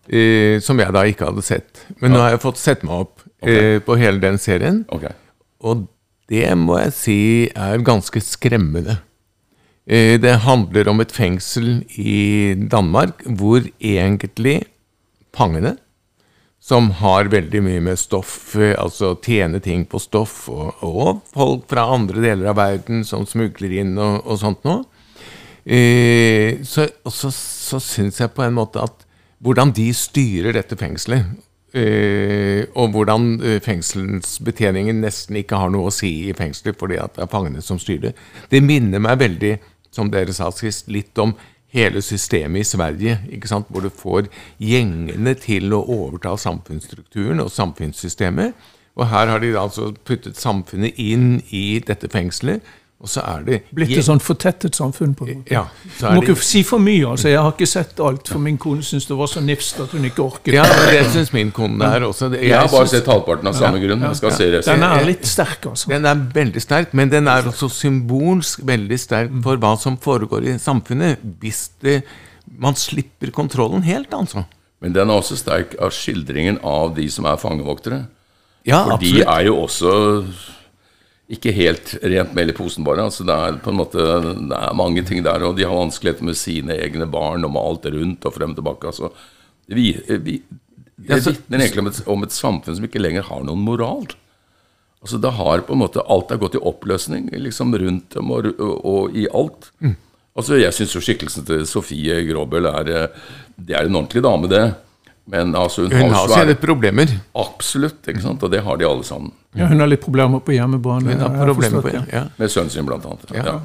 eh, som jeg da ikke hadde sett. Men nå har jeg fått sett meg opp eh, på hele den serien, Okay. og det må jeg si er ganske skremmende. Eh, det handler om et fengsel i Danmark hvor egentlig fangene, som har veldig mye med stoff, altså tjene ting på stoff, og, og folk fra andre deler av verden som smugler inn og, og sånt noe, Eh, så, så, så syns jeg på en måte at hvordan de styrer dette fengselet, eh, og hvordan eh, fengselsbetjeningen nesten ikke har noe å si i fengselet fordi det er fangene som styrer det, det minner meg veldig, som dere sa sist, litt om hele systemet i Sverige, hvor du får gjengene til å overta samfunnsstrukturen og samfunnssystemet. Og her har de altså puttet samfunnet inn i dette fengselet. Og så er det Blitt et sånn fortettet samfunn. på en måte. Ja, så er må ikke si for mye. altså. Jeg har ikke sett alt, for min kone syns det var så nifst at hun ikke orket. ja, men det syns min kone der også. Jeg, Jeg har bare sett halvparten av samme grunn. Jeg skal se. Den er litt sterk, altså. Den er veldig sterk, men den er også symbolsk veldig sterk for hva som foregår i samfunnet. Hvis det, man slipper kontrollen helt, altså. Men den er også sterk av skildringen av de som er fangevoktere. Ja, For de er jo også ikke helt rent mel i posen, bare. Altså, det er på en måte det er mange ting der, og de har vanskeligheter med sine egne barn og med alt rundt og frem og tilbake. Altså, vi, vi, det vitner egentlig om et, om et samfunn som ikke lenger har noen moral. Altså, det har på en måte Alt er gått i oppløsning liksom rundt dem og, og, og i alt. Mm. Altså, Jeg syns jo skikkelsen til Sofie Grobel er eh, Det er en ordentlig dame, det. Men altså, hun, Hun har har sine problemer. Absolutt, ikke sant? og det har de alle sammen. Ja, hun har litt problemer på hjemmebane. Hun har problemer på ja. Med sønnen sin, blant annet. Ja. Ja.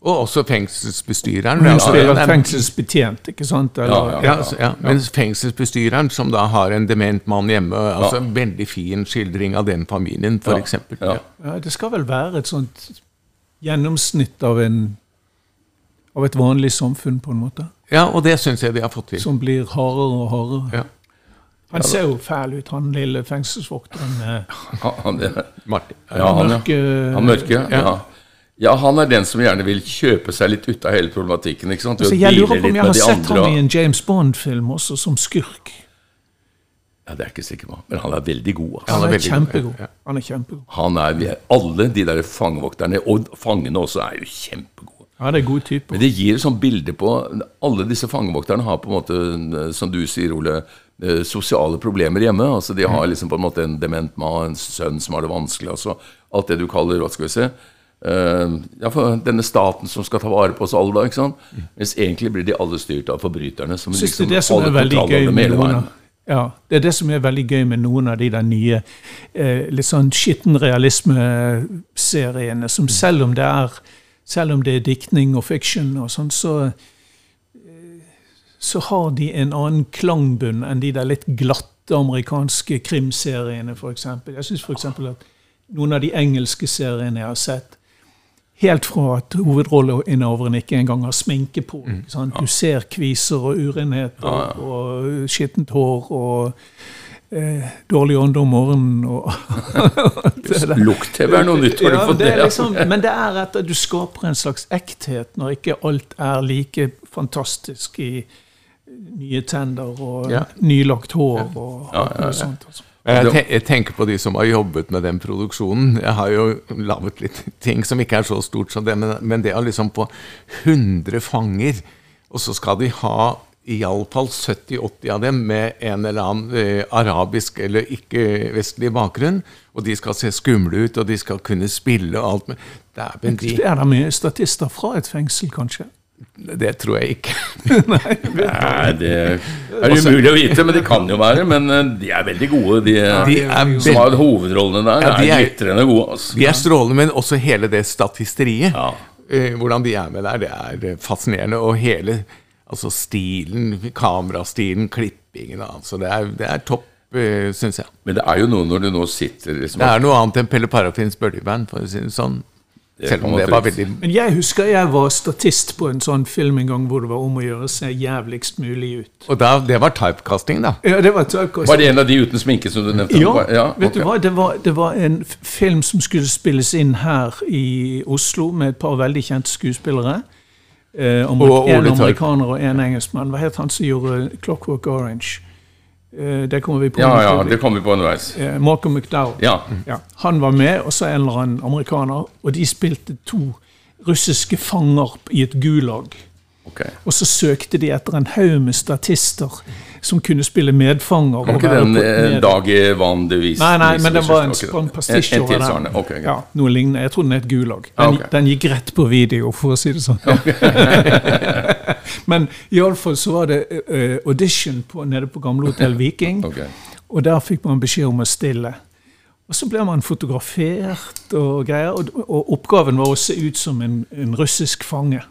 Og også fengselsbestyreren. Hun Altså, spiller er- fengselsbetjent, ikke sant? Eller, Ja, Ja, altså, ja. Mens fengselsbestyreren, som da har en dement mann hjemme altså En veldig fin skildring av den familien, eksempel. ja. Ja, det skal vel være et sånt gjennomsnitt av, en, av et vanlig samfunn, på en måte. Ja, og det syns jeg de har fått til. Som blir hardere og hardere. Ja. Han ser jo fæl ut, han lille fengselsvokteren med Han, han, ja, han, ja. mørke han mørke. Ja. ja, han er den som gjerne vil kjøpe seg litt ut av hele problematikken. ikke sant? Altså, Jeg lurer på om jeg har sett andre, ham i en James Bond-film også, som skurk. Ja, Det er jeg ikke sikker på, men han er veldig god. Altså. Han er er veldig god, kjempegod. ja. Han er kjempegod. Han er, er- Alle de der fangevokterne, og fangene også, er jo kjempegode. Ja, det er gode typer. Men det gir et sånt bilde på Alle disse fangevokterne har på en måte, som du sier, Ole, eh, sosiale problemer hjemme. altså De har liksom på en måte en dement mann, en sønn som har det vanskelig. altså Alt det du kaller hva skal vi se, uh, ja, for Denne staten som skal ta vare på oss alle, da. ikke sant? Mens egentlig blir de alle styrt av forbryterne. som synes liksom det som er veldig gøy med noen av ja, det er det som er veldig gøy med noen av de der nye eh, litt sånn skitten realisme-seriene, som selv om det er selv om det er diktning og fiction og sånn, så eh, så har de en annen klangbunn enn de der litt glatte amerikanske krimseriene, f.eks. Jeg syns f.eks. at noen av de engelske seriene jeg har sett, helt fra at hovedrolleinnehaveren ikke engang har sminke på. sant? Du ser kviser og urenheter og skittent hår og eh, dårlig ånde om morgenen. og. Lukt-TV er noe nytt. Har Ja, du fått det det? liksom, men det er at du skaper en slags ekthet når ikke alt er like fantastisk i nye tenner og Ja. nylagt hår og alt ja. sånt. Altså. Jeg, te jeg tenker på de som har jobbet med den produksjonen. Jeg har jo laget litt ting som ikke er så stort som det, men, men det er liksom på 100 fanger, og så skal de ha iallfall 70-80 av dem med en eller annen eh, arabisk eller ikke-vestlig bakgrunn, og de skal se skumle ut, og de skal kunne spille og alt. men Dæven, de Er det mye statister fra et fengsel, kanskje? Det tror jeg ikke. Nei, det er umulig å vite, men det kan jo være. Men eh, de er veldig gode, de, De er som har hovedrollene der. Ja, de er glitrende gode. Altså. De er strålende, men også hele det statisteriet. Ja. Eh, hvordan de er med der, det er eh, fascinerende. Og hele altså stilen, kamerastilen, klippingen altså, det, er, det er topp, synes syns jeg. Men det er jo noe når du nå sitter liksom, Det er noe annet enn Pelle Parafins bøljeband, for å si det sånn. Selv om det var veldig Men jeg husker jeg var statist på en sånn film en gang hvor det var om å gjøre seg jævligst mulig ut. Og da, det var typecasting, da. Ja, det var typecasting. Var det en av de uten sminke som du nevnte? Ja, vet du hva? Det var, det var en film som skulle spilles inn her i Oslo med et par veldig kjente skuespillere. Eh, Og en amerikaner og en engelskmann. Hva het han som gjorde Clockwork Orange? Eh, Det kommer vi på. Ja, ja, det kommer vi på underveis. Eh, Malcolm McDowell. Ja. Ja, han var med, og så en eller annen amerikaner. Og de spilte to russiske fanger i et gulag. Okay. Og så søkte de etter en haug med statister som kunne spille medfanger. Var ikke den eh, med- dag i vann det viser? Nei, nei, men den var en, en pastisj over den. ok. greit. Ja, noe lignende. Jeg tror den het Gulag. Den, okay. den gikk rett på video, for å si det sånn. men iallfall så var det uh, audition på, nede på gamle Hotell Viking. okay. Og der fikk man beskjed om å stille. Og så ble man fotografert og greier. Og, og oppgaven var å se ut som en, en russisk fange.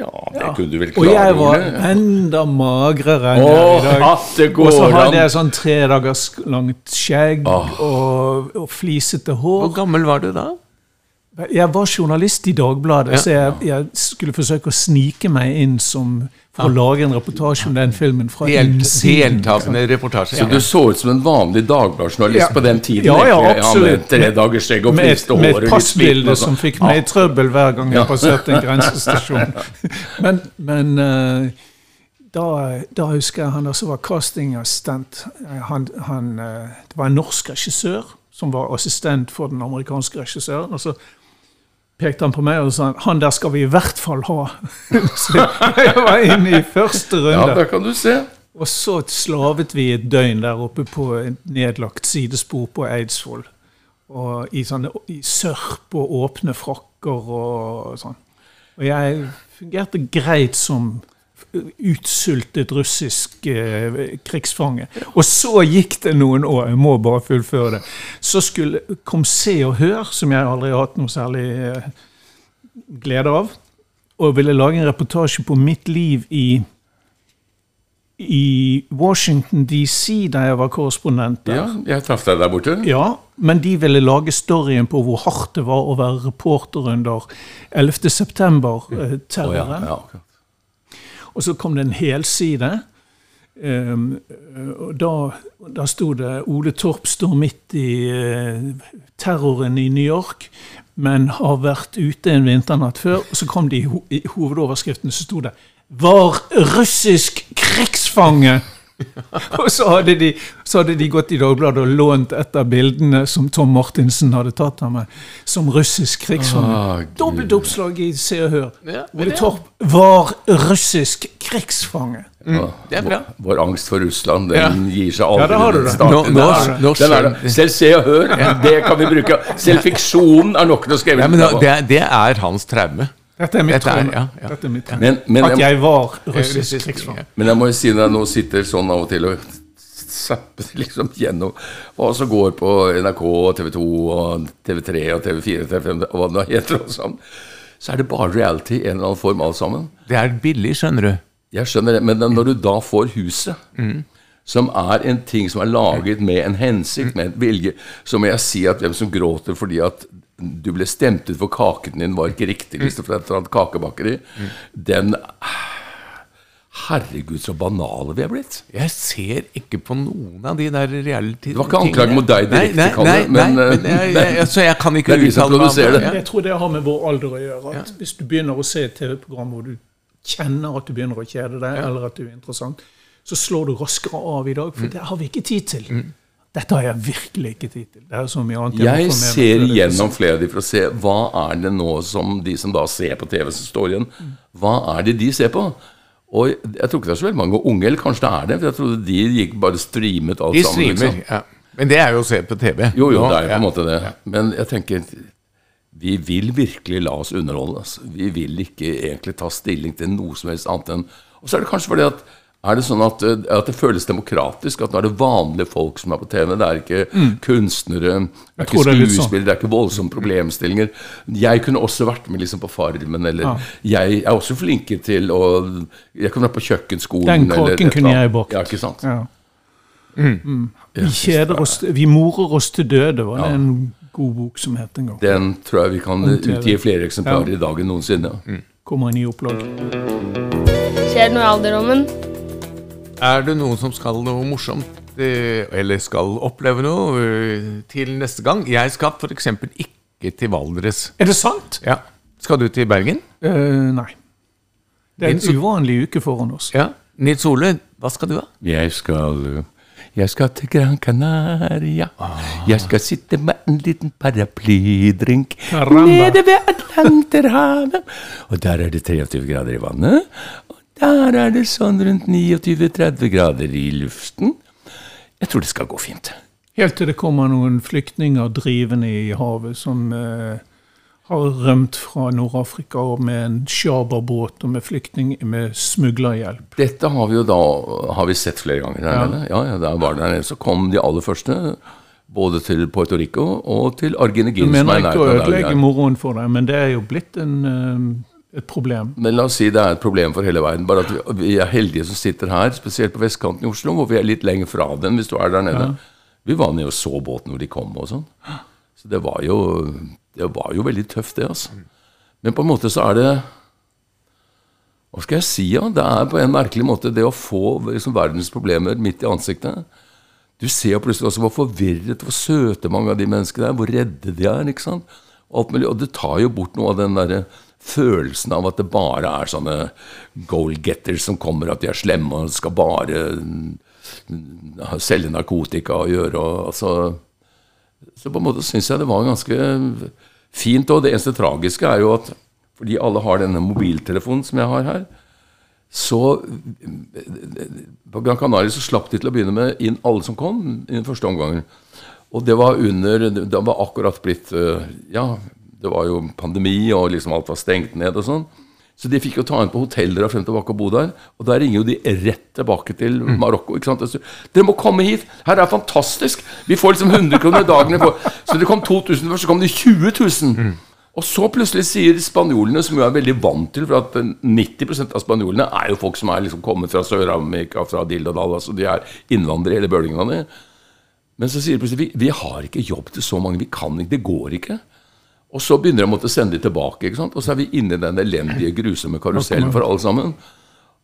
Ja, det kunne du vel Og jeg var enda magrere enn oh, i dag. Og så hadde jeg sånn tre dagers langt skjegg oh. og, og flisete Hvor gammel var du da? Jeg var journalist i Dagbladet, Ja. så jeg, jeg skulle forsøke å snike meg inn som, for å lage en reportasje om den filmen fra innsiden. deltakende reportasje. Så du så ut som en vanlig dagbladjournalist Ja. på den tiden? Ja, ja, absolutt. med tre og Med et, med et passbilde som fikk meg i trøbbel hver gang Ja. jeg passerte en grensestasjon. Men, men eh, da, da husker jeg han også var castingassistent. Han, han, eh, det var en norsk regissør som var assistent for den amerikanske regissøren. og så pekte han på meg og sa han der skal vi i hvert fall ha. Så jeg var inne i første runde. Ja, det der kan du se. Og så slavet vi et døgn der oppe på et nedlagt sidespor på Eidsvoll. Og i, sånne, i sørp og åpne frakker og sånn. Og jeg fungerte greit som utsultet russisk eh, krigsfange. Og så gikk det noen år, jeg må bare fullføre det. Så skulle, kom Se og Hør, som jeg aldri har hatt noe særlig eh, glede av, og ville lage en reportasje på mitt liv i i Washington DC, da jeg var korrespondent der. Ja, jeg traff deg der borte. Ja, men de ville lage storyen på hvor hardt det var å være reporter under 11. Å ja, september-terroren. ja, akkurat. Og så kom det en helside. Um, og da, da sto det 'Ole Torp står midt i uh, terroren i New York', men har vært ute en vinternatt før. Og så kom det i, ho i hovedoverskriften, så sto det 'Var russisk krigsfange'. og så hadde, de, så hadde de gått i Dagbladet og lånt et av bildene som Tom Martinsen hadde tatt av meg, som russisk krigsfange. Ah, Dobbelt oppslag i Se og Hør. Ja, Ole Torp var russisk krigsfange. Ja, det er bra. Vår, vår angst for Russland, den gir seg aldri. Ja, det har du det. Nå- nå- Den er- nå er det. Selv Se og Hør, det kan vi bruke. Selv fiksjonen er nok til å skrive Ja, men da, det, er- det er hans traume. Dette er mitt traume. ja, ja. Dette er mitt traume. Men, men, At jeg, var russisk krigsfange. men jeg må jo si når jeg nå sitter sånn av og til og zapper liksom gjennom hva som går på NRK, og TV 2 og TV3 og TV4 og TV5 og hva det nå heter, og sånn, så er det bare reality i en eller annen form, alt sammen. Det er billig, skjønner du. Jeg skjønner det, men når du da får huset, som er en ting som er laget med en hensikt, med en vilje, så må jeg si at hvem som gråter fordi at du ble stemt ut for kaken din var ikke riktig, liksom, fra et eller annet kakebakeri, den Herregud, så banale vi er blitt. Jeg ser ikke på noen av de der reality Det var ikke anklage mot deg direkte, nei, Kalle, nei, nei, men, men, eh, jeg, jeg, Så jeg kan ikke uttale meg om det. Jeg tror det har med vår alder å gjøre. at Hvis du begynner å se et TV-program hvor du kjenner at du begynner å kjede deg, eller at du er interessant, så slår du raskere av i dag, Mm. for det har vi ikke tid til. Dette har jeg virkelig ikke tid til. Det er så mye annet Jeg, Jeg ser er gjennom flere av de for å se hva er det nå som de som da ser på TV som står igjen, hva er det de ser på? Og jeg tror ikke det er så veldig mange unge, eller kanskje det er det, for jeg trodde de gikk bare streamet alt De sammen. streamer, Liksom. ja. Men det er jo å se på TV. Jo, jo, Nå, det er jo på en ja. måte det. Men jeg tenker vi vil virkelig la oss underholde. Altså. Vi vil ikke egentlig ta stilling til noe som helst annet enn Og så er det kanskje fordi at er det sånn at, eh, at det føles demokratisk? At nå er det vanlige folk som er på TV? Det er ikke kunstnere, det er ikke sånn. skuespillere, det er ikke voldsomme problemstillinger. Jeg kunne også vært med liksom på Farmen, eller Jeg er også flinke til å Jeg kunne vært på kjøkkenskolen. Den eller kunne jeg bakt. Ja, ikke sant? Ja. Mm. Vi kjeder oss Vi morer oss til døde, var det en god bok som het en gang. Den tror jeg vi kan utgi flere eksemplarer Ja. i dag enn noensinne. Kommer en ny opplag. Skjer det noe i alderdommen? Er det noen som skal noe morsomt, eh, eller skal oppleve noe, eh, til neste gang? Jeg skal f.eks. ikke til Valdres. Er det sant? Ja. Skal du til Bergen? Uh, nei. Det er en uvanlig uke foran oss. Ja. Nils Ole, hva skal du ha? Jeg skal Jeg skal til Gran Canaria. Jeg skal sitte med en liten paraplydrink Caramba. nede ved Atlanterhavet. Og der er det 23 grader i vannet. Og der er det sånn rundt 29-30 grader i luften. Jeg tror det skal gå fint. Helt til det kommer noen flyktninger drivende i havet som eh, har rømt fra Nord-Afrika med en sjaberbåt og med flyktning med smuglerhjelp. Dette har vi jo da har vi sett flere ganger der Ja. nede. Ja, ja, der var det der nede. Så kom de aller første, både til Puerto Rico og til Du Argentin. som mener er ikke å ødelegge moroen for deg, men det er jo blitt en, eh, et problem. Men la oss si det er et problem for hele verden. Bare at vi, er heldige som sitter her, spesielt på vestkanten i Oslo, hvor vi er litt lenger fra den hvis du er der nede. Vi var nede og så båten hvor de kom og sånn. Så det var jo, det var jo veldig tøft, det, altså. Men på en måte så er det Hva skal jeg si, ja? Det er på en merkelig måte det å få liksom, verdens problemer midt i ansiktet. Du ser plutselig også hvor forvirret, hvor søte mange av de menneskene er, hvor redde de er. ikke sant? Og, alt mulig. og det tar jo bort noe av den derre følelsen av at det bare er sånne goal-getters som kommer, at de er slemme og skal bare mm, selge narkotika og gjøre og altså Så på en måte syns jeg det var ganske fint. Og det eneste tragiske er jo at fordi alle har denne mobiltelefonen som jeg har her, så På Gran Canaria så slapp de til å begynne med inn alle som kom i den første omgangen. Og det var under Det var akkurat blitt øh, Ja, det var jo pandemi, og liksom alt var stengt ned og sånn. Så de fikk jo ta inn på hoteller og frem tilbake og bo der. Og der ringer jo de rett tilbake til Marokko. ikke sant? Så, Dere må komme hit! Her er fantastisk! Vi får liksom 100 kroner dagen. Så det kom 2000 først, så kom det 20 000. Og så plutselig sier spanjolene, som jo er veldig vant til For at 90% av spanjolene er jo folk som er liksom kommet fra Sør-Amerika, fra Dildadal, Altså de er innvandrere i hele bølgingene Men så sier de plutselig vi, vi har ikke jobb til så mange. Vi kan ikke. Det går ikke. Og så begynner de å måtte sende de tilbake. ikke sant? Og så er vi inne i den elendige, grusomme karusellen for alle sammen.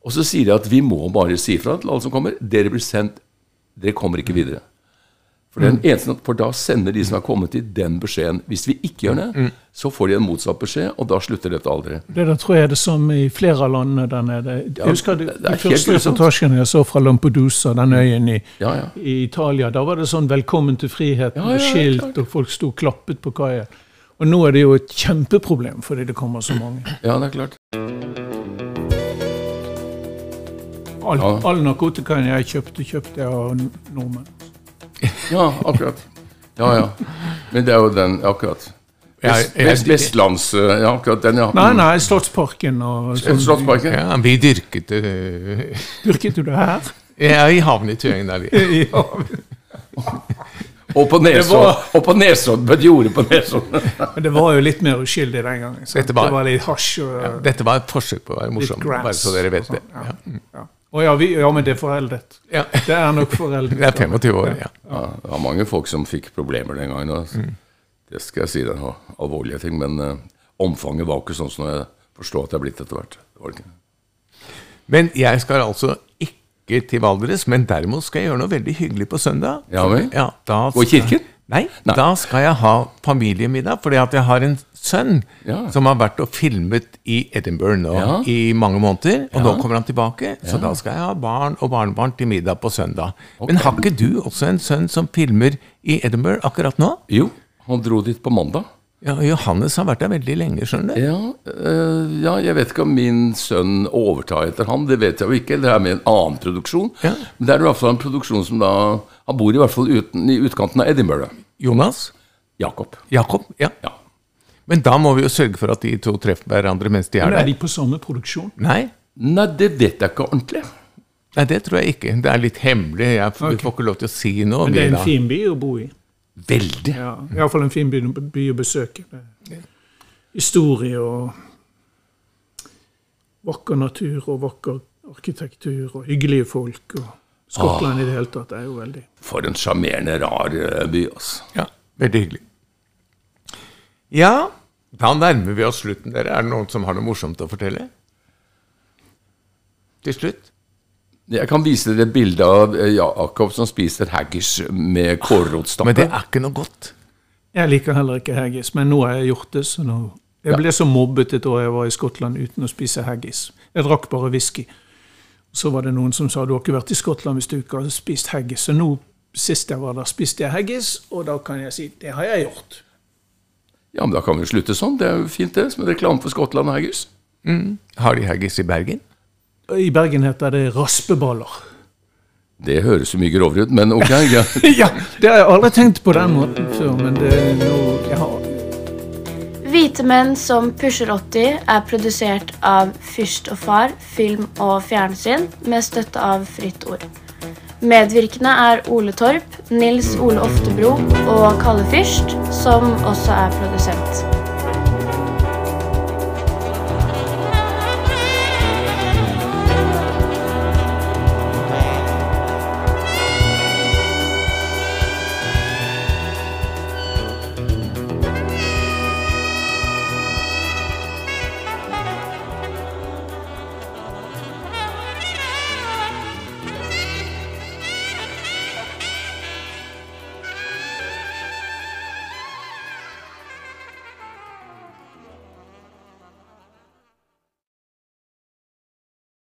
Og så sier de at vi må bare si fra til alle som kommer. Dere blir sendt Dere kommer ikke videre. For, den eneste, for da sender de som er kommet til, den beskjeden. Hvis vi ikke gjør det, så får de en motsatt beskjed, og da slutter dette aldri. Det der tror jeg er det som i flere av landene der nede. Jeg husker de, det de første reportasjene jeg så fra Lampedusa, den øyen i, Ja, ja. i Italia. Da var det sånn 'Velkommen til friheten' Ja, med skilt, og folk sto og klappet på kaia. Og nå er det jo et kjempeproblem fordi det kommer så mange. Ja, det er klart. All, Ja. all narkotikaen jeg kjøpte, kjøpte jeg av nordmenn. Ja, akkurat. Ja, ja. Men det er jo den Akkurat. Vestlands Ja, akkurat den, ja. Nei, nei, Slottsparken og sånn. Slottsparken? Ja, vi dyrket det Dyrket du det her? Ja, i havnen i Tøyen der vi Ja. Og på Nesodden. På et jorde på Nesodden. Men det var jo litt mer uskyldig den gangen. Dette var- det var litt hasj og ja, Dette var et forsøk på å være morsom, grass. bare så dere vet og det. sånn, Ja. Ja. Ja. Å ja, vi, ja, men det er foreldet. Ja. Det er nok foreldet. Det er 25 år, ja. Ja, det var mange folk som fikk problemer den gangen. Altså. Det skal jeg si, det var alvorlige ting. Men uh, omfanget var ikke sånn som jeg forstår at det er blitt etter hvert. Det var ikke. Men jeg skal altså ikke til Valdres, men derimot skal jeg gjøre noe veldig hyggelig på søndag. Ja vel? Ja, Gå i kirken? Nei, Nei. da skal jeg ha familiemiddag, fordi at jeg har en sønn Ja. som har vært og filmet i Edinburgh nå Ja. i mange måneder, og Ja. nå kommer han tilbake, så da skal jeg ha barn og barnebarn til middag på søndag. Men har ikke du også en sønn som filmer i Edinburgh akkurat nå? Jo, han dro dit på mandag. Ja, Johannes har vært der veldig lenge, skjønner du. Ja, øh, ja, jeg vet ikke om min sønn overtar etter han. Det vet jeg jo ikke. Det er med en annen produksjon. Ja. Men det er i hvert fall en produksjon som da Han bor i hvert fall uten, i utkanten av Edinburgh. Jonas? Jakob. Jakob? Ja. Ja. Men da må vi jo sørge for at de to treffer hverandre mens de er Men er de på samme produksjon? Nei, Nei, det vet jeg ikke ordentlig. Nei, det tror jeg ikke. Det er litt hemmelig. Jeg okay. Vi får ikke lov til å si noe. Men det er en fin by å bo i. Veldig. Ja, Iallfall en fin by, by å besøke. Er Historie og vakker natur og vakker arkitektur og hyggelige folk. og Skottland i det hele tatt er jo veldig For en sjarmerende, rar eh, by, altså. Ja, veldig hyggelig. Ja, da nærmer vi oss slutten, dere. Er det noen som har noe morsomt å fortelle? Til slutt? Jeg kan vise dere et bilde av eh, Jakob som spiser haggis med kålrotstappe. Men det er ikke noe godt. Jeg liker heller ikke haggis, men nå har jeg gjort det. så nå... Jeg ble så mobbet et år jeg var i Skottland uten å spise haggis. Jeg drakk bare whisky. Så var det noen som sa du har ikke vært i Skottland hvis du ikke har spist haggis. Så nå, sist jeg var der, spiste jeg haggis, og da kan jeg si det har jeg gjort. Ja, men da kan vi jo slutte sånn. Det er jo fint, det. Som en reklame for Skottland og haggis. Har de haggis i Bergen? I Bergen heter det raspeballer. Det høres jo mye grovere ut, men ok. Ja. Ja, Det har jeg aldri tenkt på den måten før, men det er noe jeg har Hvite menn som pusher 80 er produsert av Fyrst og Far film og fjernsyn med støtte av Fritt Ord. Medvirkende er Ole Torp, Nils Ole Oftebro og Kalle Fyrst, som også er produsent.